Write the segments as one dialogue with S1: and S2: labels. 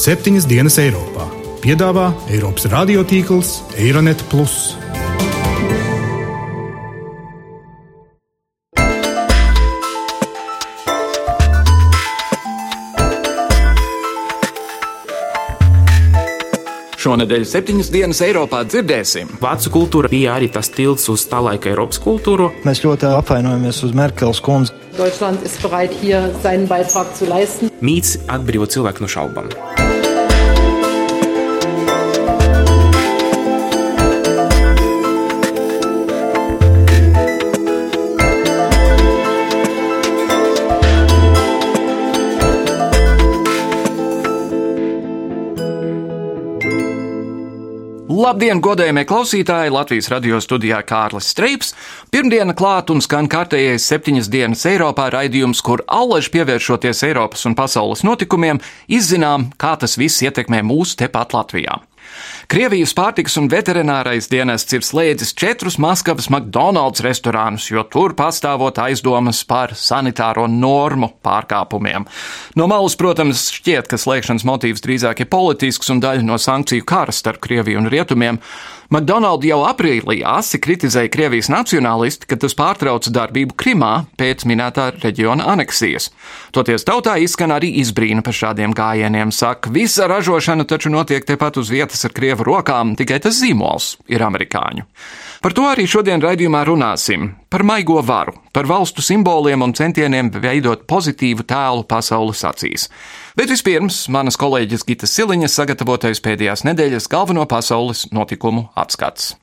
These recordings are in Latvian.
S1: septiņas dienas Eiropā. Piedāvā Eiropas radiotīkls Eironet.
S2: Šonadēļ septiņas dienas Eiropā dzirdēsim.
S3: Vācu kultūra bija arī tas tilts uz tā laika Eiropas kultūru.
S4: Mēs ļoti apvainojamies uz Merkels kundzi.
S5: Deutschland ist bereit, hier seinen Beitrag zu leisten.
S3: Mīts atbrīvo cilvēku no šaubām.
S2: Labdien, godējamie klausītāji! Latvijas radio studijā Kārlis Streips. Pirmdiena klāt un skan kārtējais septiņas dienas Eiropā raidījums, kur allaži pievēršoties Eiropas un pasaules notikumiem, izzinām, kā tas viss ietekmē mūsu tepat Latvijā. Krievijas pārtikas un veterinārais dienests ir slēdzis četrus Maskavas McDonald's restorānus, jo tur pastāvot aizdomas par sanitāro normu pārkāpumiem. No malas, protams, šķiet, ka slēgšanas motīvs drīzāk ir politisks un daļa no sankciju kara starp Krieviju un Rietumiem. McDonald's jau aprīlī asi kritizēja Krievijas nacionālisti, ka tas pārtrauca darbību Krimā pēc minētā reģiona aneksijas. Toties tautā izskan arī izbrīna par šādiem gājieniem. Saka, visa ražošana taču notiek tepat uz vietas ar Krievu rokām, tikai tas zīmols ir amerikāņu. Par to arī šodien raidījumā runāsim. Par maigo varu, par valstu simboliem un centieniem veidot pozitīvu tēlu pasaules acīs. Bet vispirms manas kolēģis Gita Siliņas sagatavotais pēdējās nedēļas galveno pasaules notikumu apskats.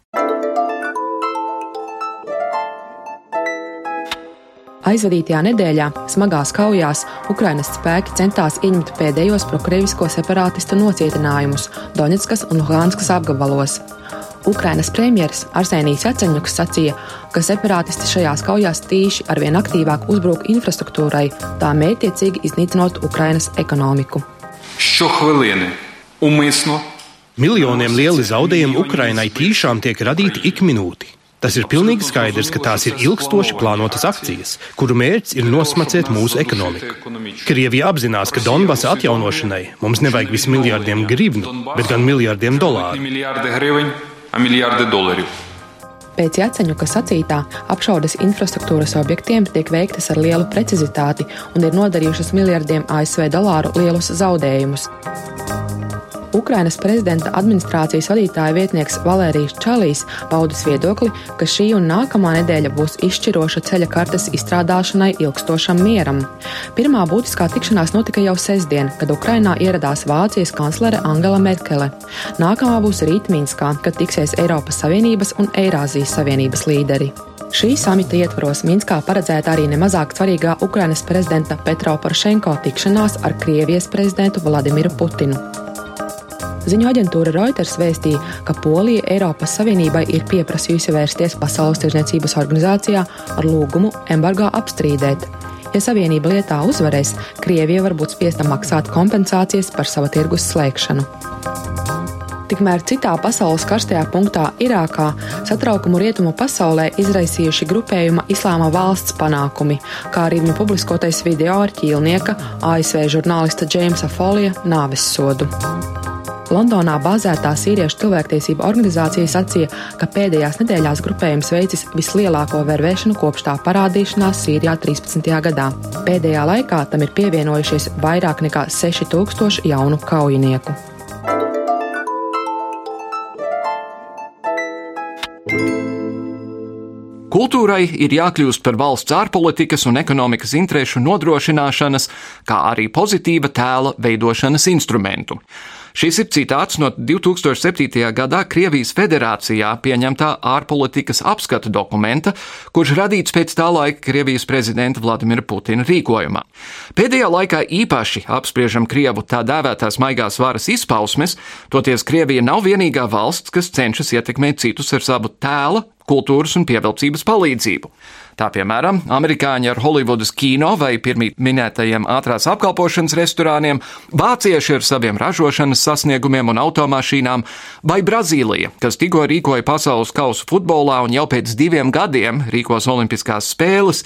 S6: Aizvadītajā nedēļā smagās kaujās Ukrainas spēki centās ieņemt pēdējos prokrievisko separātistu nocietinājumus Donetskas un Luhanskas apgabalos. Ukrainas premjeras Arsenijs Jaceņuks sacīja, ka separātisti šajās kaujās tīši arvien aktīvāk uzbruk infrastruktūrai, tā mētiecīgi iznīcinot Ukrainas ekonomiku.
S7: Šo hvilieni umīsno.
S1: Miljoniem lieli zaudējumi Ukrainai tīšām tiek radīti ik minūti. Tas ir pilnīgi skaidrs, ka tās ir ilgstoši plānotas akcijas, kuru mērķis ir nosmacēt mūsu ekonomiku. Krievija apzinās, ka Donbasa atjaunošanai mums nevajag vismiljardiem grivnu, bet gan miljardiem dolāru
S7: miljardi dolāru.
S6: Pēc Jaceņuka sacītā, apšaudes infrastruktūras objektiem tiek veiktas ar lielu precizitāti un ir nodarījušas miljardiem ASV dolāru lielus zaudējumus. Ukrainas prezidenta administrācijas vadītāja vietnieks Valērijas Čalīs paudis viedokli, ka šī un nākamā nedēļa būs izšķiroša ceļa kartes izstrādāšanai ilgstošam mieram. Pirmā būtiskā tikšanās notika jau sestdien, kad Ukrainā ieradās Vācijas kanclere Angela Merkele. Nākamā būs rīt Minskā, kad tiksies Eiropas Savienības un Eirāzijas Savienības līderi. Šī samita ietvaros Minskā paredzēta arī nemazāk svarīgā Ukrainas prezidenta Petro Porošenko tikšanās ar Krievijas prezidentu Vladimiru Putinu. Ziņu aģentūra Reuters vēstīja, ka Polija Eiropas Savienībai ir pieprasījusi vērsties Pasaules tirdzniecības organizācijā ar lūgumu embargo apstrīdēt. Ja Savienība lietā uzvarēs, Krievija var būt spiesta maksāt kompensācijas par sava tirgus slēgšanu. Tikmēr citā pasaules karstajā punktā, Irākā, satraukumu rietumu pasaulē izraisījuši grupējuma Islāma valsts panākumi, kā arī viņa publiskotais video ar ķīlnieka ASV žurnālista Džeimsa Folija nāves sodu. Londonā bāzētā sīriešu cilvēktiesību organizācija sacīja, ka pēdējās nedēļās grupējums veicis vislielāko vervēšanu kopš tā parādīšanās Sīrijā 13. gadā. Pēdējā laikā tam ir pievienojušies vairāk nekā 6000 jaunu kaujinieku.
S2: Kultūrai ir jākļūst par valsts ārpolitikas un ekonomikas interešu nodrošināšanas, kā arī pozitīva tēla veidošanas instrumentu. Šis ir citāts no 2007. gadā Krievijas federācijā pieņemtā ārpolitikas apskata dokumenta, kurš radīts pēc tā laika Krievijas prezidenta Vladimira Putina rīkojumā. Pēdējā laikā īpaši apspriežam Krievu tā dēvētās maigās varas izpausmes, toties Krievija nav vienīgā valsts, kas cenšas ietekmēt citus ar savu tēla, kultūras un pievilcības palīdzību. Tā piemēram, amerikāņi ar Holivudas kino vai pirmīt minētajiem ātrās apkalpošanas restorāniem, vācieši ar saviem ražošanas sasniegumiem un automašīnām, vai Brazīlija, kas tikko rīkoja pasaules kausu futbolā un jau pēc diviem gadiem rīkos Olimpiskās spēles.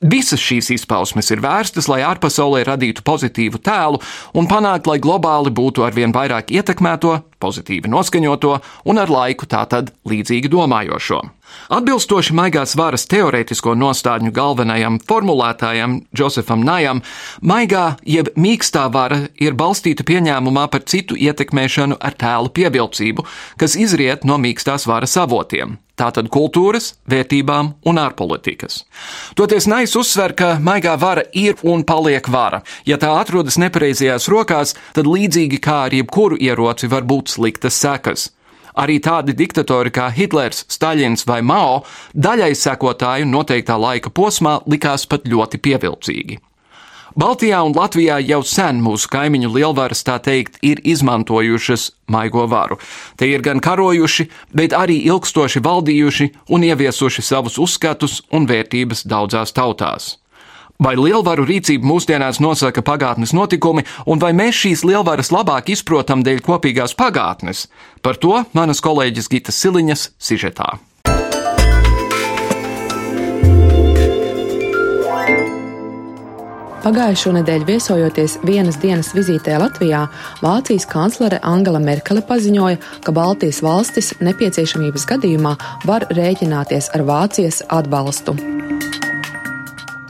S2: Visas šīs izpausmes ir vērstas, lai ārpasaulē radītu pozitīvu tēlu un panākt, lai globāli būtu arvien vairāk ietekmēto, pozitīvi noskaņoto un ar laiku tātad līdzīgi domājošo. Atbilstoši maigās varas teorētisko nostādņu galvenajam formulētājam Josefam Najam, maigā jeb mīkstā vara ir balstīta pieņēmumā par citu ietekmēšanu ar tēlu pievilcību, kas izriet no mīkstās varas avotiem tātad kultūras, vērtībām un ārpolitikas. Toties Nais uzsver, ka maigā vara ir un paliek vara. Ja tā atrodas nepareizajās rokās, tad līdzīgi kā ar jebkuru ieroci var būt sliktas sekas. Arī tādi diktatori kā Hitlers, Staļins vai Mao daļai sekotāju noteiktā laika posmā likās pat ļoti pievilcīgi. Baltijā un Latvijā jau sen mūsu kaimiņu lielvaras, tā teikt, ir izmantojušas maigo varu. Te ir gan karojuši, bet arī ilgstoši valdījuši un ieviesuši savus uzskatus un vērtības daudzās tautās. Vai lielvaru rīcība mūsdienās nosaka pagātnes notikumi, un vai mēs šīs lielvaras labāk izprotam dēļ kopīgās pagātnes? Par to manas kolēģis Gitas Siliņas sižetā.
S6: Pagājušo nedēļu viesojoties vienas dienas vizītē Latvijā, Vācijas kanclere Angela Merkele paziņoja, ka Baltijas valstis nepieciešamības gadījumā var rēķināties ar Vācijas atbalstu.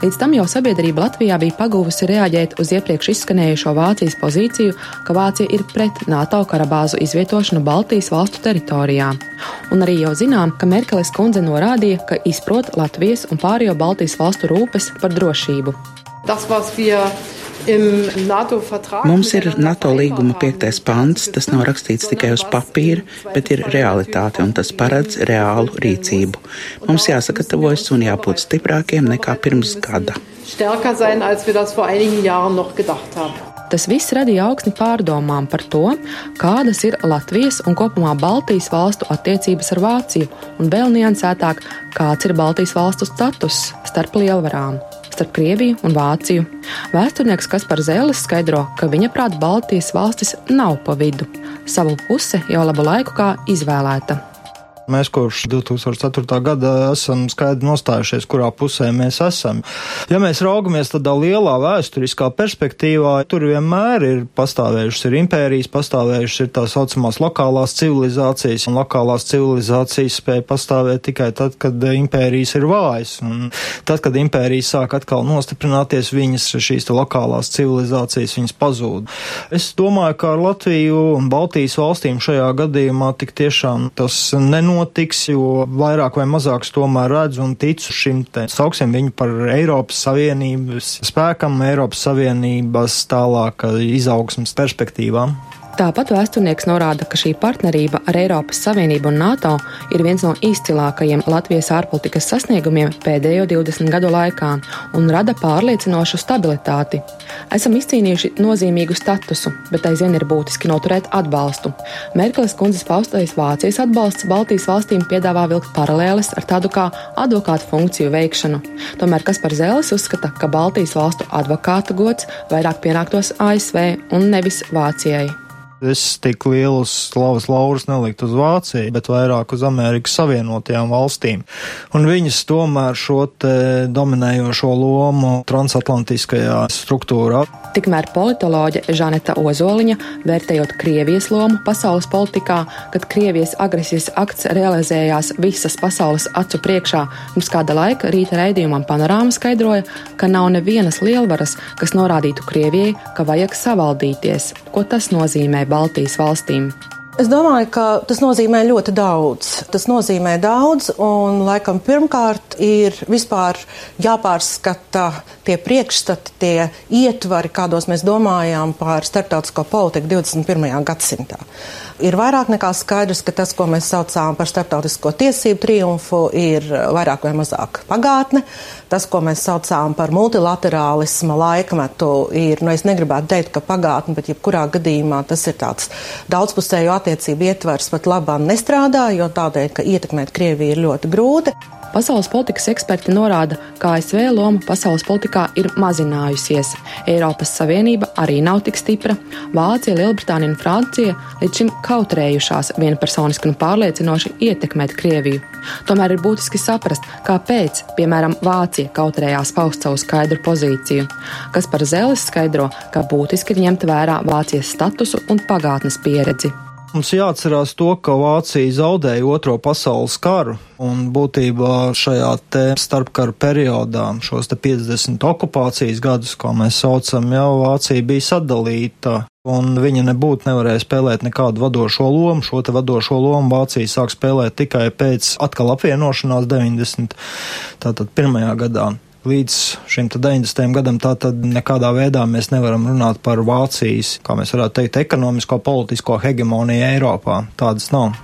S6: Līdz tam jau sabiedrība Latvijā bija pagūvusi reaģēt uz iepriekš izskanējušo Vācijas pozīciju, ka Vācija ir pret NATO karabāzu izvietošanu Baltijas valstu teritorijā. Un arī jau zinām, ka Merkeles kundze norādīja, ka izprot Latvijas un pārējo Baltijas valstu rūpes par drošību.
S5: Das, was wir
S8: Mums ir NATO līguma piektais pants, tas nav rakstīts tikai uz papīra, bet ir realitāte un tas paredz reālu rīcību. Mums jāsagatavojas un jābūt stiprākiem nekā pirms gada.
S6: Tas viss radīja augsni pārdomām par to, kādas ir Latvijas un kopumā Baltijas valstu attiecības ar Vāciju, un vēl niansētāk, kāds ir Baltijas valstu status starp lielvarām starp Krieviju un Vāciju. Vēsturnieks Kaspars Zēlis skaidro, ka viņa prāt Baltijas valstis nav pa vidu. Savu pusi jau labu laiku kā izvēlēta.
S4: Mēs kopš 2004. gada esam skaidri nostājušies, kurā pusē mēs esam. Ja mēs raugamies tādā lielā vēsturiskā perspektīvā, tur vienmēr ir pastāvējušas ir impērijas, pastāvējušas ir tā saucamās lokālās civilizācijas, un lokālās civilizācijas spēja pastāvēt tikai tad, kad impērijas ir vājas. Un tad, kad impērijas sāk atkal nostiprināties, viņas šīs lokālās civilizācijas viņas pazūd. Es domāju, ka ar Latviju un Baltijas valstīm šajā gadījumā tik tiešām tas nenotiek notiks, jo vairāk vai mazāk tomēr redzu un ticu šim te sauksim viņu par Eiropas Savienības spēkam, Eiropas Savienības tālāk izaugsmas perspektīvām.
S6: Tāpat vēsturnieks norāda, ka šī partnerība ar Eiropas Savienību un NATO ir viens no izcilākajiem Latvijas ārpolitikas sasniegumiem pēdējo 20 gadu laikā un rada pārliecinošu stabilitāti. Esam izcīnījuši nozīmīgu statusu, bet aizvien ir būtiski noturēt atbalstu. Merkeles kundzes paustais Vācijas atbalsts Baltijas valstīm piedāvā vilkt paralēles ar tādu kā advokātu funkciju veikšanu. Tomēr Kaspar Zēlis uzskata, ka Baltijas valstu advokāta gods vairāk pienāktos ASV un nevis Vācijai.
S4: Es tik lielus slavas laurus neliktu uz Vāciju, bet vairāk uz Amerikas Savienotajām valstīm. Un viņas tomēr šo dominējošo lomu transatlantiskajā struktūrā.
S6: Tikmēr politoloģe Žaneta Ozoliņa, vērtējot Krievijas lomu pasaules politikā, kad Krievijas agresijas akts realizējās visas pasaules acu priekšā, mums kāda laika rīta raidījumam panorāma skaidroja, ka nav nevienas lielvaras, kas norādītu Krievijai, ka vajag savaldīties. Ko tas nozīmē Baltijas valstīm?
S9: Es domāju, ka tas nozīmē ļoti daudz. Tas nozīmē daudz, un laikam pirmkārt ir vispār jāpārskata tie priekšstati, tie ietvari, kādos mēs domājām par starptautisko politiku 21. gadsimtā. Ir vairāk nekā skaidrs, ka tas, ko mēs saucām par starptautisko tiesību triumfu, ir vairāk vai mazāk pagātne. Tas, ko mēs saucām par multilaterālisma laikmetu, ir, nu, es negribētu teikt, ka pagātne, bet jebkurā gadījumā tas ir tāds daudzpusēju attiecību ietvers pat labāk nestrādā, jo tādēļ, ka ietekmēt Krieviju ir ļoti grūti.
S6: Pasaules politikas eksperti norāda, ka ASV loma pasaules politikā ir mazinājusies. Eiropas Savienība arī nav tik stipra. Vācija, Lielbritānija un Francija līdz šim kautrējušās vienpersoniski un pārliecinoši ietekmēt Krieviju. Tomēr ir būtiski saprast, kāpēc, piemēram, Vācija kautrējās paust savu skaidru pozīciju, kas par Zeles skaidro, ka būtiski ņemt vērā Vācijas statusu un pagātnes pieredzi.
S4: Mums jāatcerās to, ka Vācija zaudēja Otro pasaules karu, un būtībā šajā starpkara periodā, šos 50 okupācijas gadus, ko mēs saucam, jau Vācija bija sadalīta. Un viņa nebūtu nevarēja spēlēt nekādu vadošo lomu. Šo te vadošo lomu Vācija sāk spēlēt tikai pēc atkal apvienošanās 90. tātad pirmajā gadā līdz šim 90. gadam, tātad nekādā veidā mēs nevaram runāt par Vācijas, kā mēs varētu teikt, ekonomisko, politisko hegemoniju Eiropā. Tādas nav.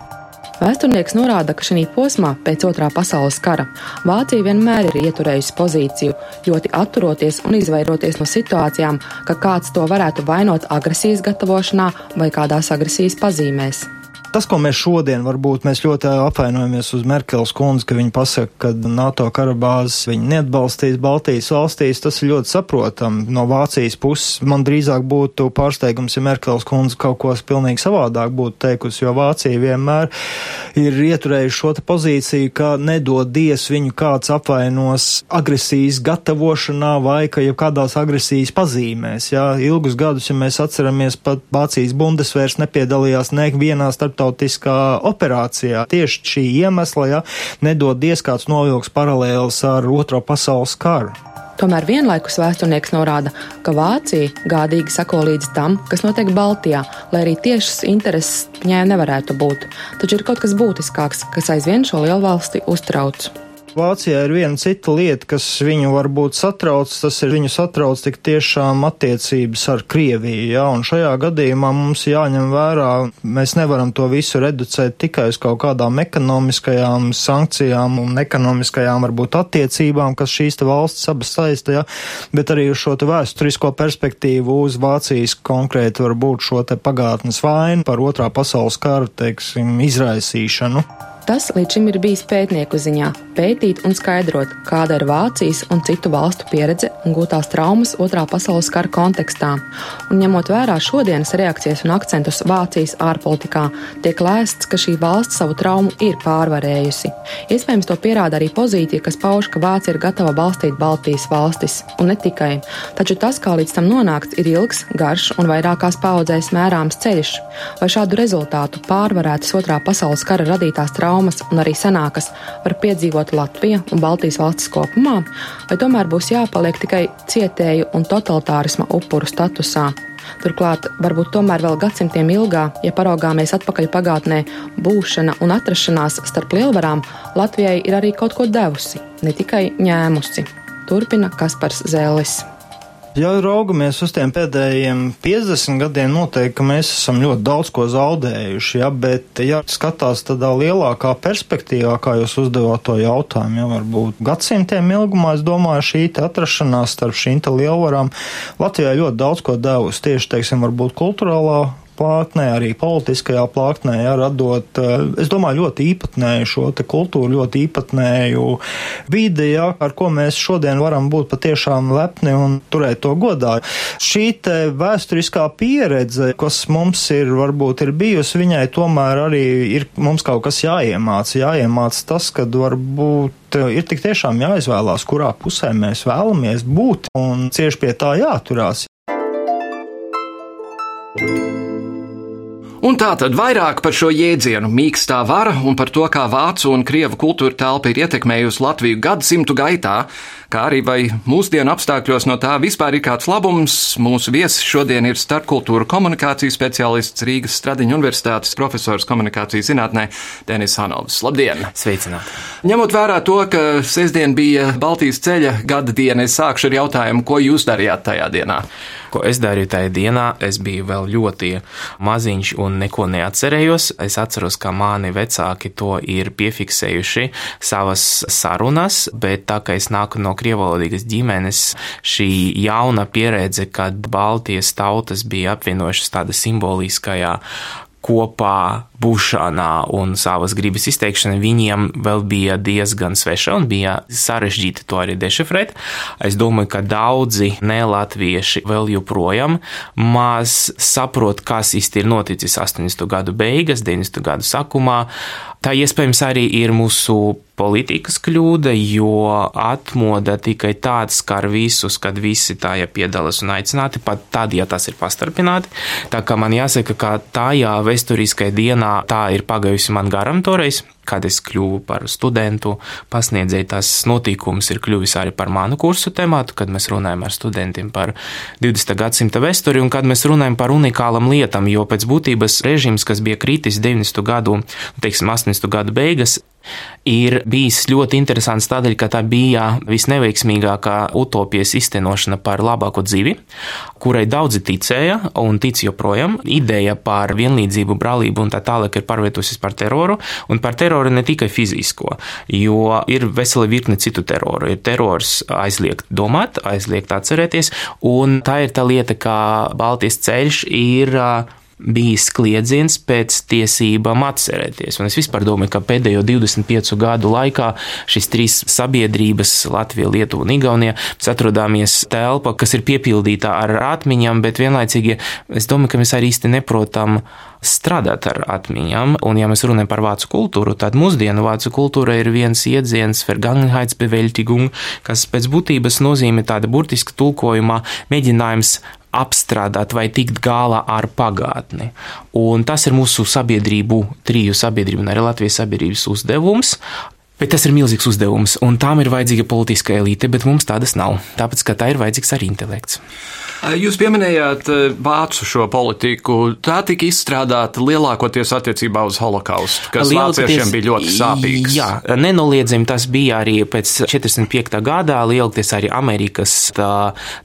S6: Vēsturnieks norāda, ka šī posmā pēc otrā pasaules kara Vācija vienmēr ir ieturējusi pozīciju, ļoti atturoties un izvairoties no situācijām, ka kāds to varētu vainot agresijas gatavošanā vai kādās agresijas pazīmēs.
S4: Tas, ko mēs šodien varbūt mēs ļoti apvainojamies uz Merkels kundzi, ka viņa pasaka, ka NATO karabāzes viņa neatbalstīs Baltijas valstīs, tas ir ļoti saprotam. No Vācijas puses man drīzāk būtu pārsteigums, ja Merkels kundze kaut ko pilnīgi savādāk būtu teikusi, jo Vācija vienmēr ir ieturējuši šo pozīciju, ka nedod dies viņu kāds apvainos agresijas gatavošanā vai ka jau kādās agresijas pazīmēs. Jā, ilgus gadus, ja mēs atceramies, pat Vācijas bundesvērs nepiedalījās nevienā starp starptautiskā operācijā. Tieši šī iemesla, ja nedodies kāds novilks paralēls ar Otro pasaules karu.
S6: Tomēr vienlaikus vēsturnieks norāda, ka Vācija gādīgi sako līdz tam, kas notiek Baltijā, lai arī tiešas intereses viņai nevarētu būt. Taču ir kaut kas būtiskāks, kas aizvien šo lielvalsti uztrauc.
S4: Vācijā ir viena cita lieta, kas viņu varbūt satrauc, tas ir viņu satrauc tik tiešām attiecības ar Krieviju, jā, un šajā gadījumā mums jāņem vērā, mēs nevaram to visu reducēt tikai uz kaut kādām ekonomiskajām sankcijām un ekonomiskajām varbūt attiecībām, kas šīs te valsts abas saista, jā, bet arī uz šo te vēsturisko perspektīvu uz Vācijas konkrēti varbūt šo te pagātnes vainu par otrā pasaules kara, teiksim, izraisīšanu.
S6: Tas līdz šim ir bijis pētnieku ziņā - pētīt un skaidrot, kāda ir Vācijas un citu valstu pieredze un gūtās traumas Otrā pasaules kara kontekstā. Un ņemot vērā šodienas reakcijas un akcentus Vācijas ārpolitikā, tiek lēsts, ka šī valsts savu traumu ir pārvarējusi. Iespējams, to pierāda arī pozīcija, kas pauž, ka Vācija ir gatava balstīt Baltijas valstis, un ne tikai. Taču tas, kā līdz tam nonākt, ir ilgs, garš un vairākās paudzēs mērāms ceļš. Vai šādu rezultātu pārvarētas Otrā pasaules kara radītās traumas? Traumas un arī senākas var piedzīvot Latvija un Baltijas valstis kopumā, vai tomēr būs jāpaliek tikai cietēju un totalitārisma upuru statusā. Turklāt, varbūt tomēr vēl gadsimtiem ilgā, ja paraugāmies atpakaļ pagātnē, būšana un atrašanās starp lielvarām Latvijai ir arī kaut ko devusi, ne tikai ņēmusi. Turpina Kaspars Zēlis.
S4: Ja raugamies uz tiem pēdējiem 50 gadiem, noteikti mēs esam ļoti daudz ko zaudējuši, ja, bet, ja skatās tādā lielākā perspektīvā, kā jūs uzdevāt to jautājumu, ja varbūt gadsimtiem ilgumā, es domāju, šī atrašanās starp šīm lielvarām Latvijā ļoti daudz ko devusi. Tieši, teiksim, varbūt kulturālā plātnē, arī politiskajā plātnē, ja, radot, eh, es domāju, ļoti īpatnēju šo te kultūru, ļoti īpatnēju vidi, ja, ar ko mēs šodien varam būt patiešām lepni un turēt to godā. Šī te vēsturiskā pieredze, kas mums ir, varbūt ir bijusi, viņai tomēr arī ir mums kaut kas jāiemāc, jāiemāc tas, kad varbūt ir tik tiešām jāizvēlās, kurā pusē mēs vēlamies būt, un cieši pie tā jāturās.
S2: thank you Un tā tad vairāk par šo jēdzienu. Mīkstā vara un par to, kā vācu un krievu kultūra telpa ir ietekmējusi Latviju gadsimtu gaitā, kā arī vai mūsdienu apstākļos no tā vispār ir kāds labums. Mūsu viesis šodien ir starpkultūra komunikācijas speciālists Rīgas Stradiņa Universitātes profesors komunikācijas zinātnē Denis Hanovs. Labdien!
S3: Sveicināti!
S2: Ņemot vērā to, ka sestdien bija Baltijas ceļa gada diena, es sākšu ar jautājumu, ko jūs darījāt tajā dienā?
S3: Ko es darīju tajā dienā, es biju vēl ļoti maziņš un neko neatcerējos. Es atceros, ka mani vecāki to ir piefiksējuši savas sarunas, bet tā kā es nāku no krievalodīgas ģimenes, šī jauna pieredze, kad Baltijas tautas bija apvienojušas tāda simboliskajā kopā būšanā un savas gribas izteikšana viņiem vēl bija diezgan sveša un bija sarežģīti to arī dešifrēt. Es domāju, ka daudzi nelatvieši vēl joprojām maz saprot, kas īsti ir noticis 80. gadu beigas, 90. gadu sākumā. Tā iespējams arī ir mūsu politikas kļūda, jo atmoda tikai tāds skar visus, kad visi tajā piedalās un aicināti, pat tad, ja tas ir pastarpināti. Tā kā man jāsaka, ka tajā vēsturiskajā dienā tā ir pagājusi man garam toreiz kad es kļuvu par studentu, pasniedzēju tas notikums ir kļuvis arī par manu kursu tematu, kad mēs runājam ar studentiem par 20. gadsimta vēsturi un kad mēs runājam par unikālam lietam, jo pēc būtības režīms, kas bija kritis 90. gadu, teiksim, 80. gadu beigas, ir bijis ļoti interesants tādēļ, ka tā bija visneveiksmīgākā utopijas iztenošana par labāku dzīvi, kurai daudzi ticēja un tic joprojām. Ideja par vienlīdzību, brālību un tā tālāk ir pārvietojusies par teroru, un par teroru ne tikai fizisko, jo ir vesela virkne citu teroru. Ir terors aizliegt domāt, aizliegt atcerēties, un tā ir tā lieta, ka Baltijas ceļš ir bijis kliedziens pēc tiesībām atcerēties. Un es vispār domāju, ka pēdējo 25 gadu laikā šīs trīs sabiedrības, Latvija, Lietuva un Igaunija, mēs atrodāmies telpa, kas ir piepildīta ar atmiņām, bet vienlaicīgi es domāju, ka mēs arī īsti neprotam strādāt ar atmiņām. Un, ja mēs runājam par vācu kultūru, tad mūsdienu vācu kultūra ir viens iedziens, Vergangenheitsbewältigung, kas pēc būtības nozīmē tāda burtiska tulkojumā mēģinājums apstrādāt vai tikt galā ar pagātni. Un tas ir mūsu sabiedrību, triju sabiedrību un arī Latvijas sabiedrības uzdevums. Bet tas ir milzīgs uzdevums, un tām ir vajadzīga politiska elite, bet mums tādas nav. Tāpēc, ka tā ir vajadzīgs arī intelekts.
S2: Jūs pieminējāt vācu šo politiku. Tā tika izstrādāta lielākoties attiecībā uz holokaustu, kas vāciešiem bija ļoti sāpīgs.
S3: Jā, nenoliedzami tas bija arī pēc 45. gadā, lielākoties arī Amerikas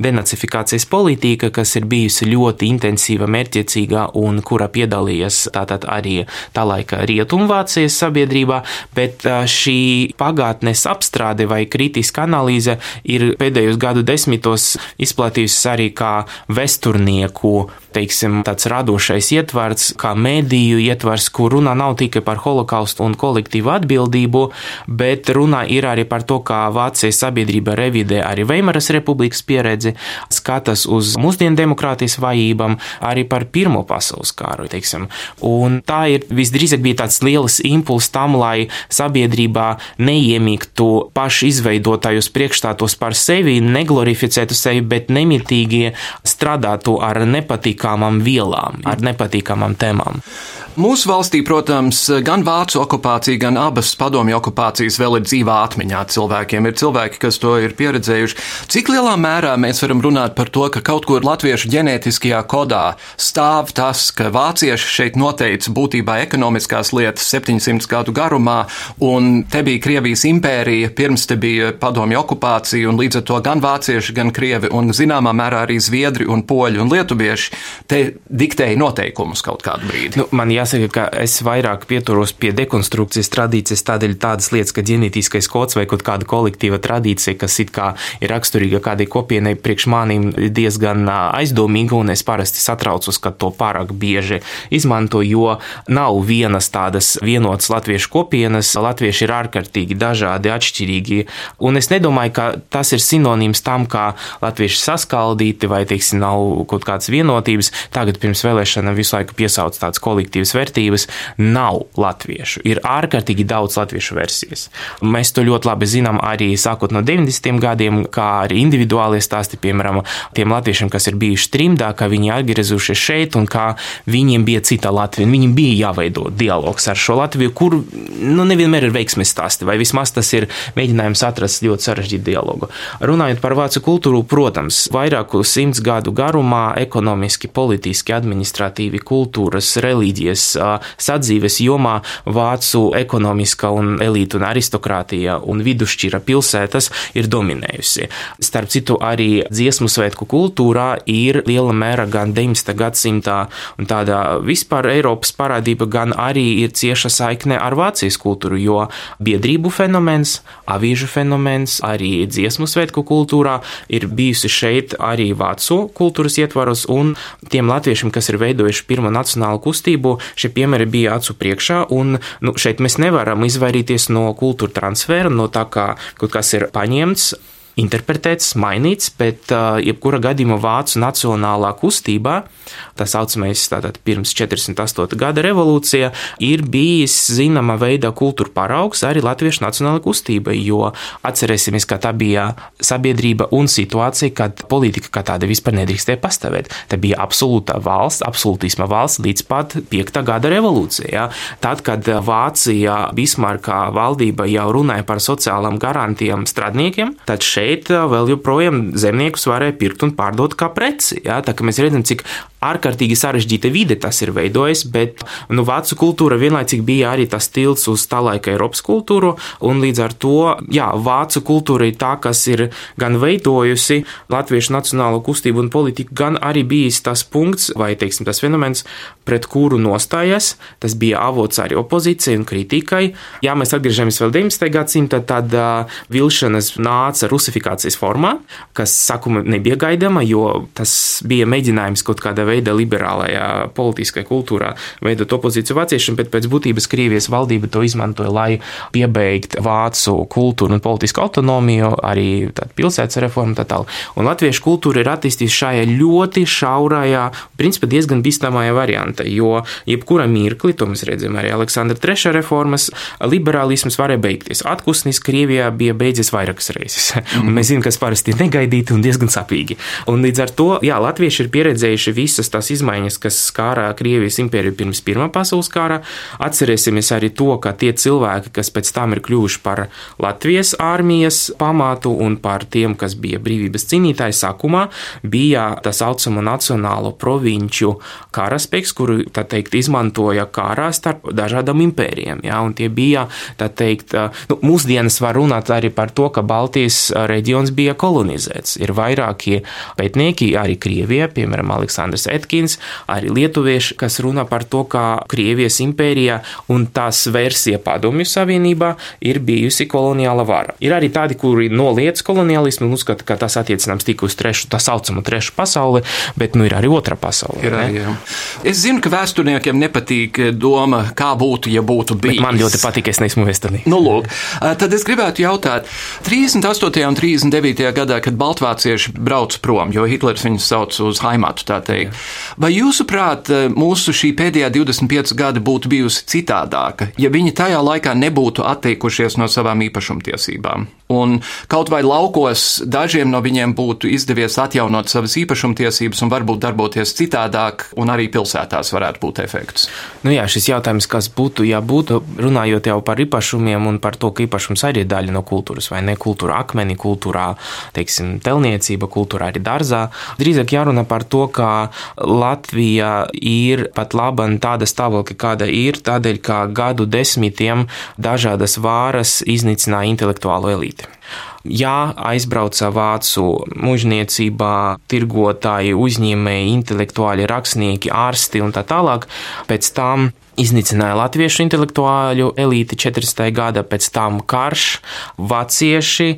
S3: denacifikācijas politika, kas ir bijusi ļoti intensīva, mērķiecīga un kura piedalījies tātad arī tā laika Rietumvācijas sabiedrībā, bet šī pagātnes apstrāde vai kritiska analīze ir pēdējos gadu desmitos izplatījusies arī kā vesturnieku teiksim, tāds radošais ietvars, kā mediju ietvars, kur runā nav tikai par holokaustu un kolektīvu atbildību, bet runā ir arī par to, kā Vācijas sabiedrība revidē arī Veimaras republikas pieredzi, skatās uz mūsdienu demokrātijas vājībām, arī par Pirmo pasaules kāru, teiksim. Un tā ir visdrīzāk bija tāds liels impuls tam, lai sabiedrībā neiemīgtu paši izveidotājus priekšstātos par sevi, neglorificētu sevi, bet nemitīgi strādātu ar nepatīkamu nepatīkamām vielām, ar nepatīkamām tēmām.
S2: Mūsu valstī, protams, gan vācu okupācija, gan abas padomju okupācijas vēl ir dzīvā atmiņā cilvēkiem. Ir cilvēki, kas to ir pieredzējuši. Cik lielā mērā mēs varam runāt par to, ka kaut kur latviešu ģenētiskajā kodā stāv tas, ka vācieši šeit noteica būtībā ekonomiskās lietas 700 gadu garumā, un te bija Krievijas impērija, pirms te bija padomju okupācija, un līdz ar to gan vācieši, gan krievi, un zināmā mērā arī zviedri un poļi un lietuvieši te diktēja noteikumus kaut kādu brīdi.
S3: Nu, jāsaka, ka es vairāk pieturos pie dekonstrukcijas tradīcijas, tādēļ tādas lietas, ka ģenētiskais kods vai kaut kāda kolektīva tradīcija, kas it kā ir raksturīga kādai kopienai, priekš manīm diezgan aizdomīga, un es parasti satraucos, ka to pārāk bieži izmanto, jo nav vienas tādas vienotas latviešu kopienas. Latvieši ir ārkārtīgi dažādi, atšķirīgi, un es nedomāju, ka tas ir sinonīms tam, kā latvieši saskaldīti vai, teiksim, nav kaut kādas vienotības. Tagad pirms vēlēšanām visu laiku piesauc tādas kolektīvas vērtības nav latviešu. Ir ārkārtīgi daudz latviešu versijas. Mēs to ļoti labi zinām arī sākot no 90. gadiem, kā arī individuālie stāsti, piemēram, tiem latviešiem, kas ir bijuši trimdā, ka viņi atgriezušies šeit un kā viņiem bija cita Latvija. Viņiem bija jāveido dialogs ar šo Latviju, kur nu, nevienmēr ir veiksmes stāsti, vai vismaz tas ir mēģinājums atrast ļoti sarežģītu dialogu. Runājot par vācu kultūru, protams, vairāku simts gadu garumā ekonomiski, politiski, administratīvi, kultūras, reliģijas, Latvijas sadzīves jomā vācu ekonomiskā un elīta un aristokrātija un vidusšķira pilsētas ir dominējusi. Starp citu, arī dziesmu svētku kultūrā ir liela mēra gan 19. gadsimtā un tāda vispār Eiropas parādība, gan arī ir cieša saikne ar Vācijas kultūru, jo biedrību fenomens, avīžu fenomens, arī dziesmu svētku kultūrā ir bijusi šeit arī vācu kultūras ietvaros, un tiem latviešiem, kas ir veidojuši pirmo nacionālu kustību, šie piemēri bija acu priekšā, un nu, šeit mēs nevaram izvairīties no kultūra transfera, no tā, kā kaut kas ir paņemts interpretēts, mainīts, bet uh, jebkura gadījumā Vācu nacionālā kustībā, tā saucamais tātad pirms 48. gada revolūcija, ir bijis zināma veida kultūra paraugs arī Latviešu nacionālajai kustībai, jo atcerēsimies, ka tā bija sabiedrība un situācija, kad politika kā tāda vispār nedrīkstēja pastāvēt. Tā bija absolūta valsts, absolūtisma valsts līdz pat 5. gada revolūcijai. Ja? Tad, kad Vācija Bismarka valdība jau runāja par sociālām garantijām strādniekiem, tad šeit šeit vēl joprojām zemniekus varēja pirkt un pārdot kā preci. Ja? Tā kā mēs redzam, cik ārkārtīgi sarežģīta vide tas ir veidojis, bet nu, vācu kultūra vienlaicīgi bija arī tas tilts uz tā laika Eiropas kultūru, un līdz ar to, jā, vācu kultūra ir tā, kas ir gan veidojusi latviešu nacionālo kustību un politiku, gan arī bijis tas punkts, vai, teiksim, tas fenomens, pret kuru nostājas, tas bija avots arī opozīcijai un kritikai. Ja mēs atgriežamies vēl 19. gadsimtā, tad uh, vilšanas nāca rusifikācijas formā, kas sakuma nebija gaidāma, jo tas bija mēģinājums kaut kādā veidā liberālajā politiskajā kultūrā veidot opozīciju vāciešiem, bet pēc būtības Krievijas valdība to izmantoja, lai piebeigt vācu kultūru un politisku autonomiju, arī pilsētas reformu tā tālāk. Un latviešu kultūra ir attīstījusies šajā ļoti šaurajā, principā diezgan bīstamajā variantā, jo jebkura mirkli, to mēs redzam arī Aleksandra III reformas, liberālisms varēja beigties. Atpūsnis Krievijā bija beidzies vairākas reizes. Mm. Un mēs zinām, kas parasti ir negaidīti un diezgan sapīgi. Un līdz ar to, jā, latvieši ir pieredzējuši visas visas tās izmaiņas, kas skārā Krievijas impēriju pirms Pirmā pasaules kara. Atcerēsimies arī to, ka tie cilvēki, kas pēc tam ir kļuvuši par Latvijas armijas pamatu un par tiem, kas bija brīvības cīnītāji sākumā, bija tā saucama nacionālo provinču karaspēks, kuru, tā teikt, izmantoja kārā starp dažādām impērijām. Ja, un tie bija, tā teikt, nu, mūsdienas var runāt arī par to, ka Baltijas reģions bija kolonizēts. Ir vairākie pētnieki, arī Krievijā, piemēram, Aleksandrs Etkins, arī lietuvieši, kas runā par to, kā Krievijas impērijā un tās versija Padomju Savienībā ir bijusi koloniāla vara. Ir arī tādi, kuri noliec kolonialismu un uzskata, ka tas attiecināms tikai uz trešu, tā saucamo trešu pasauli, bet nu ir arī otra pasaule.
S2: Ir, jā. es zinu, ka vēsturniekiem nepatīk doma, kā būtu, ja būtu bijis.
S3: Bet man ļoti patīk, es neesmu vēsturnieks.
S2: Nu, lūk, tad es gribētu jautāt, 38. un 39. gadā, kad Baltvācieši brauc prom, jo Hitlers viņus sauc uz Haimatu, tā teikt, Vai jūsuprāt, eh, mūsu šī pēdējā 25 gadi būtu bijusi citādāka, ja viņi tajā laikā nebūtu atteikušies no savām īpašumtiesībām? Un kaut vai laukos dažiem no viņiem būtu izdevies atjaunot savas īpašumtiesības un varbūt darboties citādāk, un arī pilsētās varētu būt efekts.
S3: Nu jā, šis jautājums, kas būtu, ja būtu runājot jau par īpašumiem un par to, ka īpašums arī ir daļa no kultūras, vai ne kultūra akmeni, kultūrā, teiksim, telniecība, kultūrā arī dārzā, drīzāk jārunā par to, ka Latvija ir pat laba tāda stāvokļa, kāda ir, tādēļ, ka gadu desmitiem dažādas vāras iznīcināja intelektuālo elīti. Jā, aizbrauca vācu mužniecībā, tirgotāji, uzņēmēji, intelektuāļi, rakstnieki, ārsti un tā tālāk. Pēc tam iznīcināja latviešu intelektuāļu elīti 40. gada, pēc tam karš, vācieši,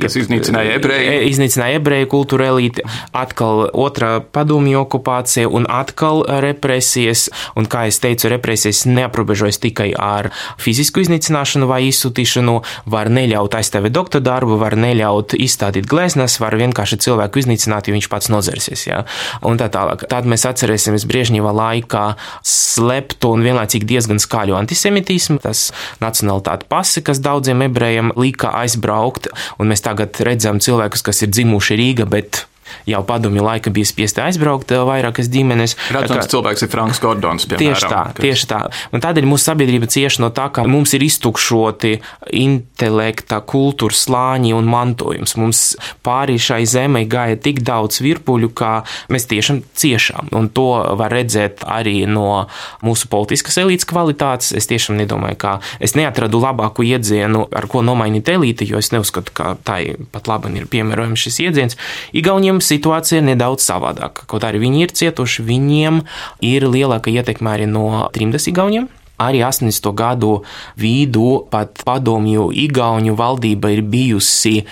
S2: kas iznīcināja ebreju,
S3: e, iznīcināja ebreju kultūru elīti, atkal otrā padomju okupācija un atkal represijas, un kā es teicu, represijas neaprobežojas tikai ar fizisku iznīcināšanu vai izsūtīšanu, var neļaut aizstāvēt doktora darbu, var neļaut izstādīt gleznas, var vienkārši cilvēku iznīcināt, jo viņš pats nozersies, jā, un tā tālāk. Tad mēs atcerēsimies Briežņeva laikā sleptu un vienlaicīgi diezgan skaļu antisemitismu. Tas nacionālitāte pasi, kas daudziem ebrejiem lika aizbraukt, un mēs tagad redzam cilvēkus, kas ir dzimuši Rīga, bet jau padomju laika bija spiesti aizbraukt vairākas ģimenes.
S2: Redzams, kā, cilvēks ir Franks Gordons. Piemēram,
S3: tieši tā, kas... tieši tā. Un tādēļ mūsu sabiedrība cieši no tā, ka mums ir iztukšoti intelekta, kultūras slāņi un mantojums. Mums pāri šai zemē gāja tik daudz virpuļu, ka mēs tiešām ciešām. Un to var redzēt arī no mūsu politiskas elites kvalitātes. Es tiešām nedomāju, ka es neatradu labāku iedzienu, ar ko nomainīt elīti, jo es neuzskatu, ka tai pat labi ir piemērojams šis iedziens. Igauniem situācija ir nedaudz savādāka. Kaut arī viņi ir cietuši, viņiem ir lielāka ietekme arī no trimdas igauniem. Arī 80. gadu vidū pat padomju Igauņu valdība ir bijusi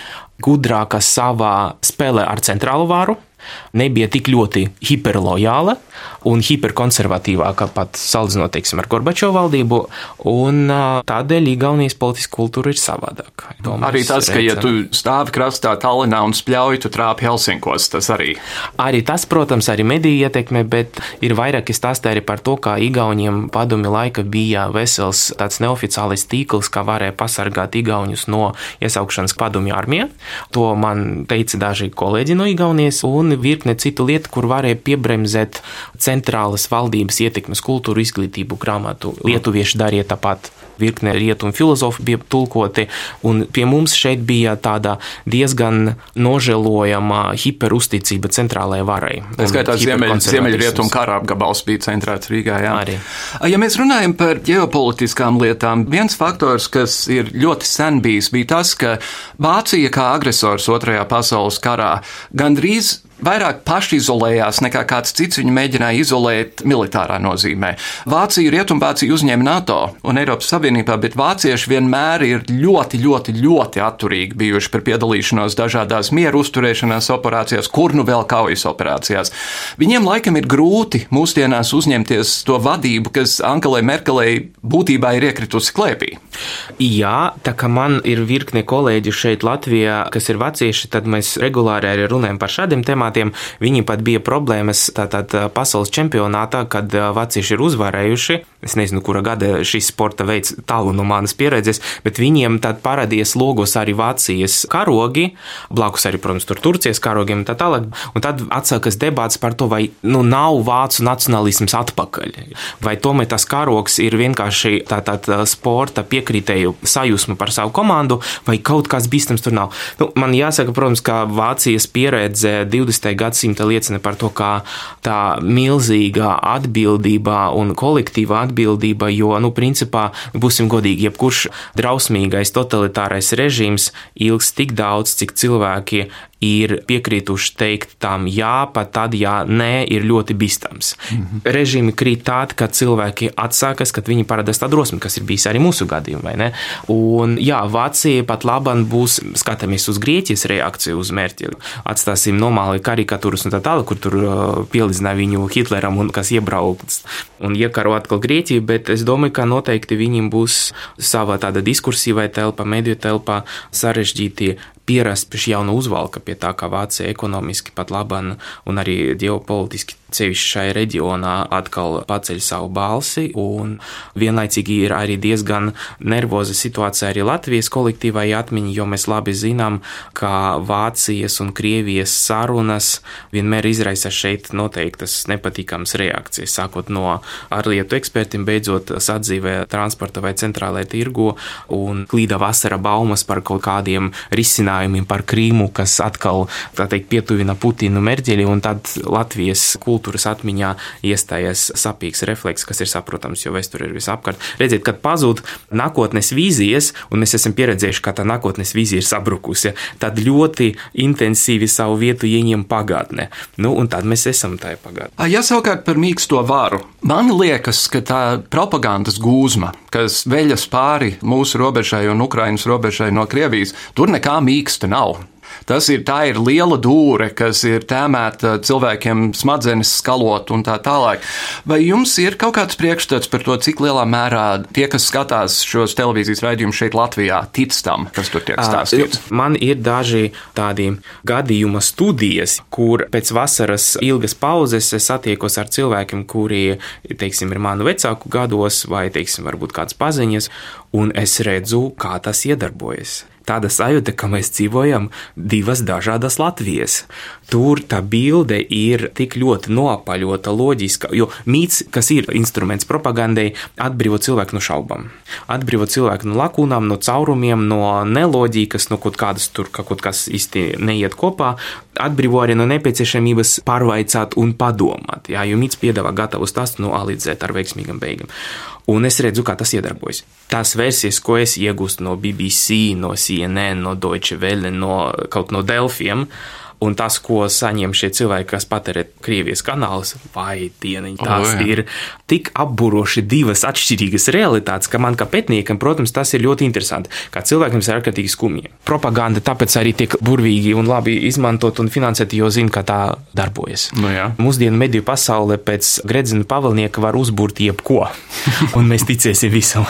S3: gudrāka savā spēlē ar centrālo varu nebija tik ļoti hiperlojāla un hiperkonservatīvāka pat salīdzinot teiksim, ar Gorbačovu valdību. Tādēļ Igaunijas politiskā kultūra ir savādāka.
S2: Arī tas, ka, ja tu stāvi krastā Tallinā un spļauj, tu trāpi Helsinkos, tas arī.
S3: Arī tas, protams, arī mediju ietekme, bet ir vairāki stāsti arī par to, kā Igauniem padomi laika bija vesels tāds neoficiālais tīkls, kā varēja pasargāt Igaunus no iesaukšanas padomju armijā. To man teica daži kolēģi no Igaunijas. Un un virkne citu lietu, kur varēja piebremzēt centrālas valdības ietekmes kultūru izglītību grāmatu. Lietuvieši darīja tāpat virkne rietumu filozofi bija tulkoti, un pie mums šeit bija tāda diezgan nožēlojama hiperusticība centrālajai varai.
S2: Tā skaitā Ziemeļrietumu kara apgabals bija centrēts Rīgā. Jā.
S3: Arī.
S2: Ja mēs runājam par ģeopolitiskām lietām, viens faktors, kas ir ļoti sen bijis, bija tas, ka Vācija kā agresors Otrajā pasaules karā gandrīz vairāk pašizolējās nekā kāds cits viņu mēģināja izolēt militārā nozīmē. Vācija, Rietumvācija uzņēma NATO un Eiropas Savienībā, bet vācieši vienmēr ir ļoti, ļoti, ļoti atturīgi bijuši par piedalīšanos dažādās mieru uzturēšanās operācijās, kur nu vēl kaujas operācijās. Viņiem laikam ir grūti mūsdienās uzņemties to vadību, kas Angelai Merkelei būtībā ir iekritusi klēpī.
S3: Jā, tā kā man ir virkne kolēģi šeit Latvijā, kas ir vācieši, tad mēs regulāri arī runājam par šādiem tematiem čempionātiem. Viņi pat bija problēmas tātad pasaules čempionātā, kad vācieši ir uzvarējuši. Es nezinu, kura gada šis sporta veids tālu no manas pieredzes, bet viņiem tad parādījās logos arī Vācijas karogi, blakus arī, protams, tur Turcijas karogiem un tā tālāk. Un tad atsākas debats par to, vai nu nav vācu nacionālisms atpakaļ. Vai tomēr tas karogs ir vienkārši tā, tā, tā sporta piekritēju sajūsma par savu komandu, vai kaut kas bīstams tur nav. Nu, man jāsaka, protams, ka Vācijas pieredze 20. 20. gadsimta liecina par to, kā tā milzīgā atbildība un kolektīva atbildība, jo, nu, principā, būsim godīgi, jebkurš drausmīgais totalitārais režīms ilgs tik daudz, cik cilvēki ir piekrītuši teikt tam jā, pat tad, ja nē, ir ļoti bīstams. Mm -hmm. Režīmi krīt tādi, ka cilvēki atsākas, kad viņi parādās tā drosme, kas ir bijis arī mūsu gadījumā? Un jā, Vācija pat labam būs, skatāmies uz Grieķijas reakciju uz mērķi, atstāsim nomāli karikatūras un tā tālāk, kur tur uh, pielīdzināja viņu Hitleram un kas iebraukts un iekaro atkal Grieķiju, bet es domāju, ka noteikti viņiem būs sava tāda diskursīvai telpa, mediju telpā sarežģīti pierast pie šī jauna uzvalka, pie tā, kā Vācija ekonomiski pat laban un arī ģeopolitiski ceļš šai reģionā atkal paceļ savu balsi, un vienlaicīgi ir arī diezgan nervoza situācija arī Latvijas kolektīvai atmiņai, jo mēs labi zinām, ka Vācijas un Krievijas sarunas vienmēr izraisa šeit noteiktas nepatīkamas reakcijas, sākot no ārlietu ekspertiem, beidzot sadzīvē transporta vai centrālajā tirgu, un klīda vasara baumas par kaut kādiem risinājumiem par Krīmu, kas atkal, tā teikt, pietuvina Putinu mērķeli, un tad Latvijas kultūra kultūras atmiņā iestājies sapīgs refleks, kas ir saprotams, jo vēsture ir visapkārt. Redziet, kad pazūd nākotnes vīzijas, un mēs esam pieredzējuši, ka tā nākotnes vīzija ir sabrukusi, tad ļoti intensīvi savu vietu ieņem pagātnē. Nu, un tad mēs esam tajā pagātnē.
S2: Ja savukārt par mīksto varu, man liekas, ka tā propagandas gūzma, kas veļas pāri mūsu robežai un Ukrainas robežai no Krievijas, tur nekā mīksta nav. Tas ir, ir liela dūre, kas ir tēmēta cilvēkiem smadzenes skalot un tā tālāk. Vai jums ir kaut kāds priekšstats par to, cik lielā mērā tie, kas skatās šos televīzijas raidījumus šeit Latvijā, tic tam, kas tur tiek stāstīts?
S3: Man ir daži tādi gadījuma studijas, kur pēc vasaras ilgas pauzes es satiekos ar cilvēkiem, kuri, teiksim, ir manu vecāku gados vai, teiksim, varbūt kāds paziņas, un es redzu, kā tas iedarbojas tāda sajūta, ka mēs dzīvojam divas dažādas Latvijas. Tur tā bilde ir tik ļoti noapaļota, loģiska, jo mīts, kas ir instruments propagandai, atbrīvo cilvēku no šaubām. Atbrīvo cilvēku no lakūnām, no caurumiem, no neloģikas, no kaut kādas tur kaut kas īsti neiet kopā. Atbrīvo arī no nepieciešamības pārvaicāt un padomāt, jā, jo mīts piedāvā gatavu stāstu no A līdz Z ar veiksmīgam beigām un es redzu, kā tas iedarbojas. Tās versijas, ko es iegūstu no BBC, no CNN, no Deutsche Welle, no kaut no Delfiem, Un tas, ko saņem šie cilvēki, kas patērē Krievijas kanālus, vai dieniņ, tās oh, ir tik apburoši divas atšķirīgas realitātes, ka man kā pētniekam, protams, tas ir ļoti interesanti. Kā cilvēkiem tas ir ārkārtīgi skumji. Propaganda tāpēc arī tiek burvīgi un labi izmantot un finansēt, jo zina, ka tā darbojas.
S2: Nu, jā.
S3: Mūsdienu mediju pasaulē pēc Gredzina pavalnieka var uzbūrt jebko, un mēs ticēsim visam.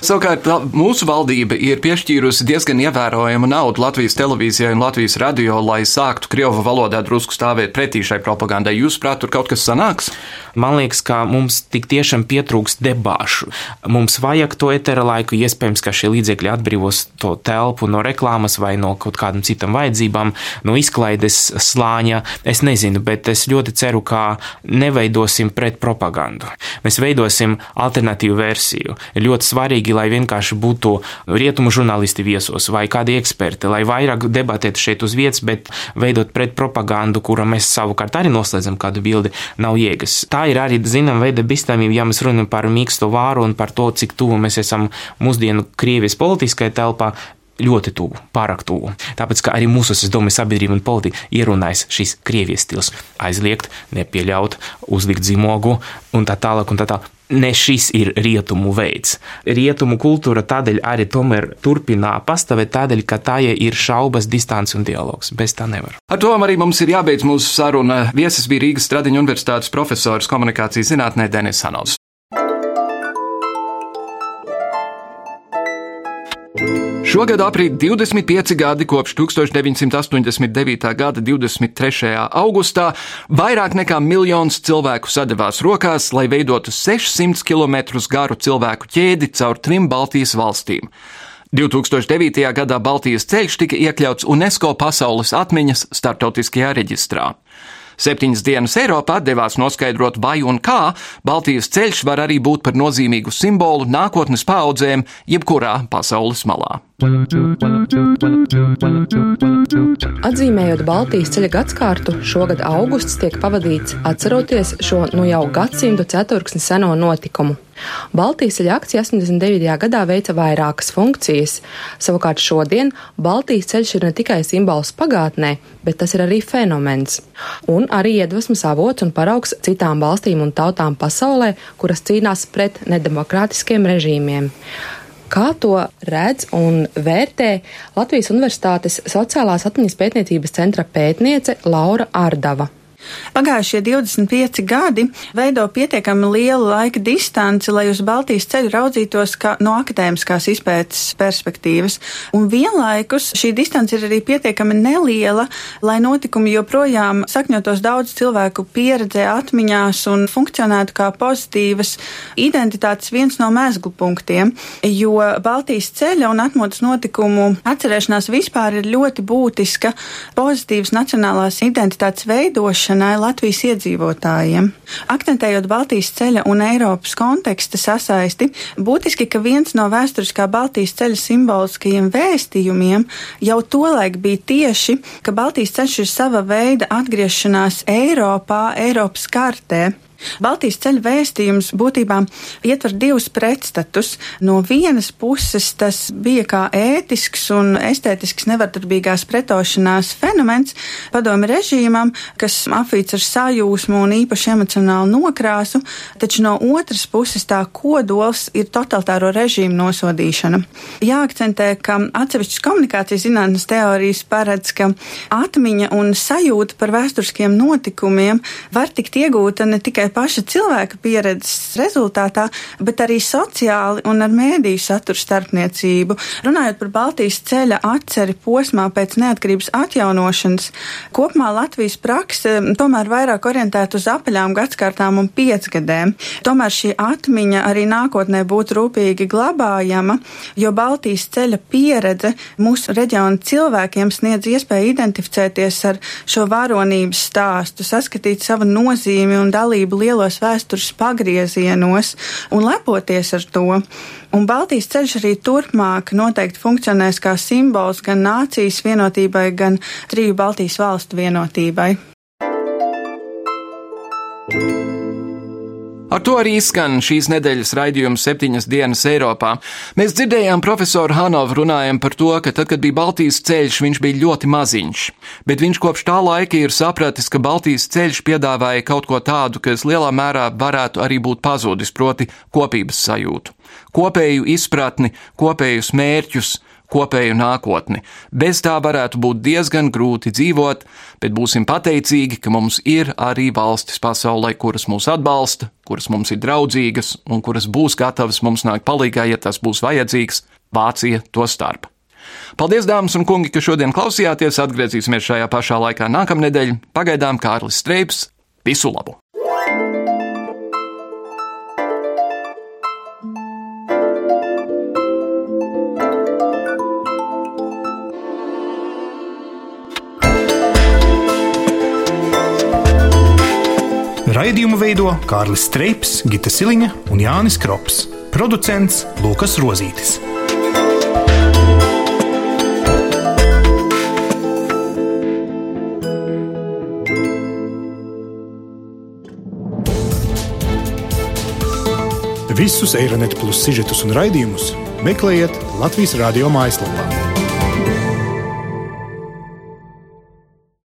S2: Savukārt mūsu valdība ir piešķīrusi diezgan ievērojamu naudu Latvijas televīzijai un Latvijas radio, lai sāktu krievu valodā drusku stāvēt pretī šai propagandai. Jūsuprāt, tur kaut kas sanāks?
S3: Man liekas, ka mums tik tiešām pietrūkst debāšu. Mums vajag to etera laiku, iespējams, ka šie līdzekļi atbrīvos to telpu no reklāmas vai no kaut kādam citam vajadzībām, no izklaides slāņa. Es nezinu, bet es ļoti ceru, ka neveidosim pret propagandu. Mēs veidosim alternatīvu versiju. Ir ļoti svarīgi, lai vienkārši būtu rietumu žurnālisti viesos vai kādi eksperti, lai vairāk debatētu šeit uz vietas, bet veidot pret propagandu, kura mēs savukārt arī noslēdzam kādu bildi, nav jēgas. Tā ir arī zinām veida bīstamība, ja mēs runājam par mīksto vāru un par to, cik tuvu mēs esam mūsdienu Krievijas politiskai telpā ļoti tuvu, pārāk tuvu. Tāpēc, ka arī mūsu, es domāju, sabiedrība un politika ierunājas šīs Krievijas stils - aizliegt, nepieļaut, uzlikt zīmogu un tā tālāk un tā tālāk ne šis ir rietumu veids. Rietumu kultūra tādēļ arī tomēr turpinā pastāvēt tādēļ, ka tā ir šaubas, distance un dialogs. Bez tā nevar.
S2: Ar to arī mums ir jābeidz mūsu saruna. Viesis bija Rīgas Stradiņu universitātes profesors komunikācijas zinātnē Denis Hanovs. Šogad aprīt 25 gadi kopš 1989. gada 23. augustā vairāk nekā miljons cilvēku sadavās rokās, lai veidotu 600 km garu cilvēku ķēdi caur trim Baltijas valstīm. 2009. gadā Baltijas ceļš tika iekļauts UNESCO pasaules atmiņas starptautiskajā reģistrā. Septiņas dienas Eiropā devās noskaidrot, vai un kā Baltijas ceļš var arī būt par nozīmīgu simbolu nākotnes paudzēm, jebkurā pasaules malā.
S6: Atzīmējot Baltijas ceļa gadsimtu, šogad augusts tiek pavadīts atceroties šo nu jau gadsimtu ceturksni seno notikumu. Baltijas ceļa akcija 89. gadā veica vairākas funkcijas. Savukārt šodien Baltijas ceļš ir ne tikai simbols pagātnē, bet tas ir arī fenomens. Un arī iedvesmas avots un paraugs citām valstīm un tautām pasaulē, kuras cīnās pret nedemokrātiskiem režīmiem. Kā to redz un vērtē Latvijas Universitātes sociālās atmiņas pētniecības centra pētniece Laura Ardava?
S10: Pagājušie 25 gadi veido pietiekami lielu laika distanci, lai uz Baltijas ceļu raudzītos kā no akadēmiskās izpētes perspektīvas. Un vienlaikus šī distance ir arī pietiekami neliela, lai notikumi joprojām sakņotos daudz cilvēku pieredzē, atmiņās un funkcionētu kā pozitīvas identitātes viens no mēzglu punktiem, jo Baltijas ceļa un atmodas notikumu atcerēšanās vispār ir ļoti būtiska pozitīvas nacionālās identitātes veidošana nodrošināja Latvijas iedzīvotājiem. Akcentējot Baltijas ceļa un Eiropas konteksta sasaisti, būtiski, ka viens no vēsturiskā Baltijas ceļa simboliskajiem vēstījumiem jau tolaik bija tieši, ka Baltijas ceļš ir sava veida atgriešanās Eiropā, Eiropas kartē. Baltijas ceļa vēstījums būtībā ietver divus pretstatus. No vienas puses tas bija kā ētisks un estētisks nevardarbīgās pretošanās fenomens padomi režīmam, kas apvīts ar sajūsmu un īpaši emocionālu nokrāsu, taču no otras puses tā kodols ir totalitāro režīmu nosodīšana. Jāakcentē, ka atsevišķas komunikācijas zinātnes teorijas paredz, ka atmiņa un sajūta par vēsturiskiem notikumiem var tikt iegūta ne tikai paša cilvēka pieredzes rezultātā, bet arī sociāli un ar mēdīju saturu starpniecību. Runājot par Baltijas ceļa atceri posmā pēc neatkarības atjaunošanas, kopumā Latvijas prakse tomēr vairāk orientēta uz apaļām gadskārtām un piecgadēm. Tomēr šī atmiņa arī nākotnē būtu rūpīgi glabājama, jo Baltijas ceļa pieredze mūsu reģiona cilvēkiem sniedz iespēju identificēties ar šo varonības stāstu, saskatīt savu nozīmi un dalību lielos vēstures pagriezienos un lepoties ar to. Un Baltijas ceļš arī turpmāk noteikti funkcionēs kā simbols gan nācijas vienotībai, gan triju Baltijas valstu vienotībai.
S2: Ar to arī izskan šīs nedēļas raidījums septiņas dienas Eiropā. Mēs dzirdējām profesoru Hanovu runājam par to, ka tad, kad bija Baltijas ceļš, viņš bija ļoti maziņš, bet viņš kopš tā laika ir sapratis, ka Baltijas ceļš piedāvāja kaut ko tādu, kas lielā mērā varētu arī būt pazudis, proti kopības sajūtu, kopēju izpratni, kopējus mērķus, kopēju nākotni. Bez tā varētu būt diezgan grūti dzīvot, bet būsim pateicīgi, ka mums ir arī valstis pasaulē, kuras mūs atbalsta, kuras mums ir draudzīgas un kuras būs gatavas mums nākt palīgā, ja tas būs vajadzīgs, Vācija to starp. Paldies, dāmas un kungi, ka šodien klausījāties. Atgriezīsimies šajā pašā laikā nākamnedēļ. Pagaidām Kārlis Streips. Visu labu!
S1: Raidījumu veido Kārlis Streips, Gita Siliņa un Jānis Krops. Producents Lukas Rozītis. Visus Eironet plus sižetus un raidījumus meklējiet Latvijas radio mājaslapā.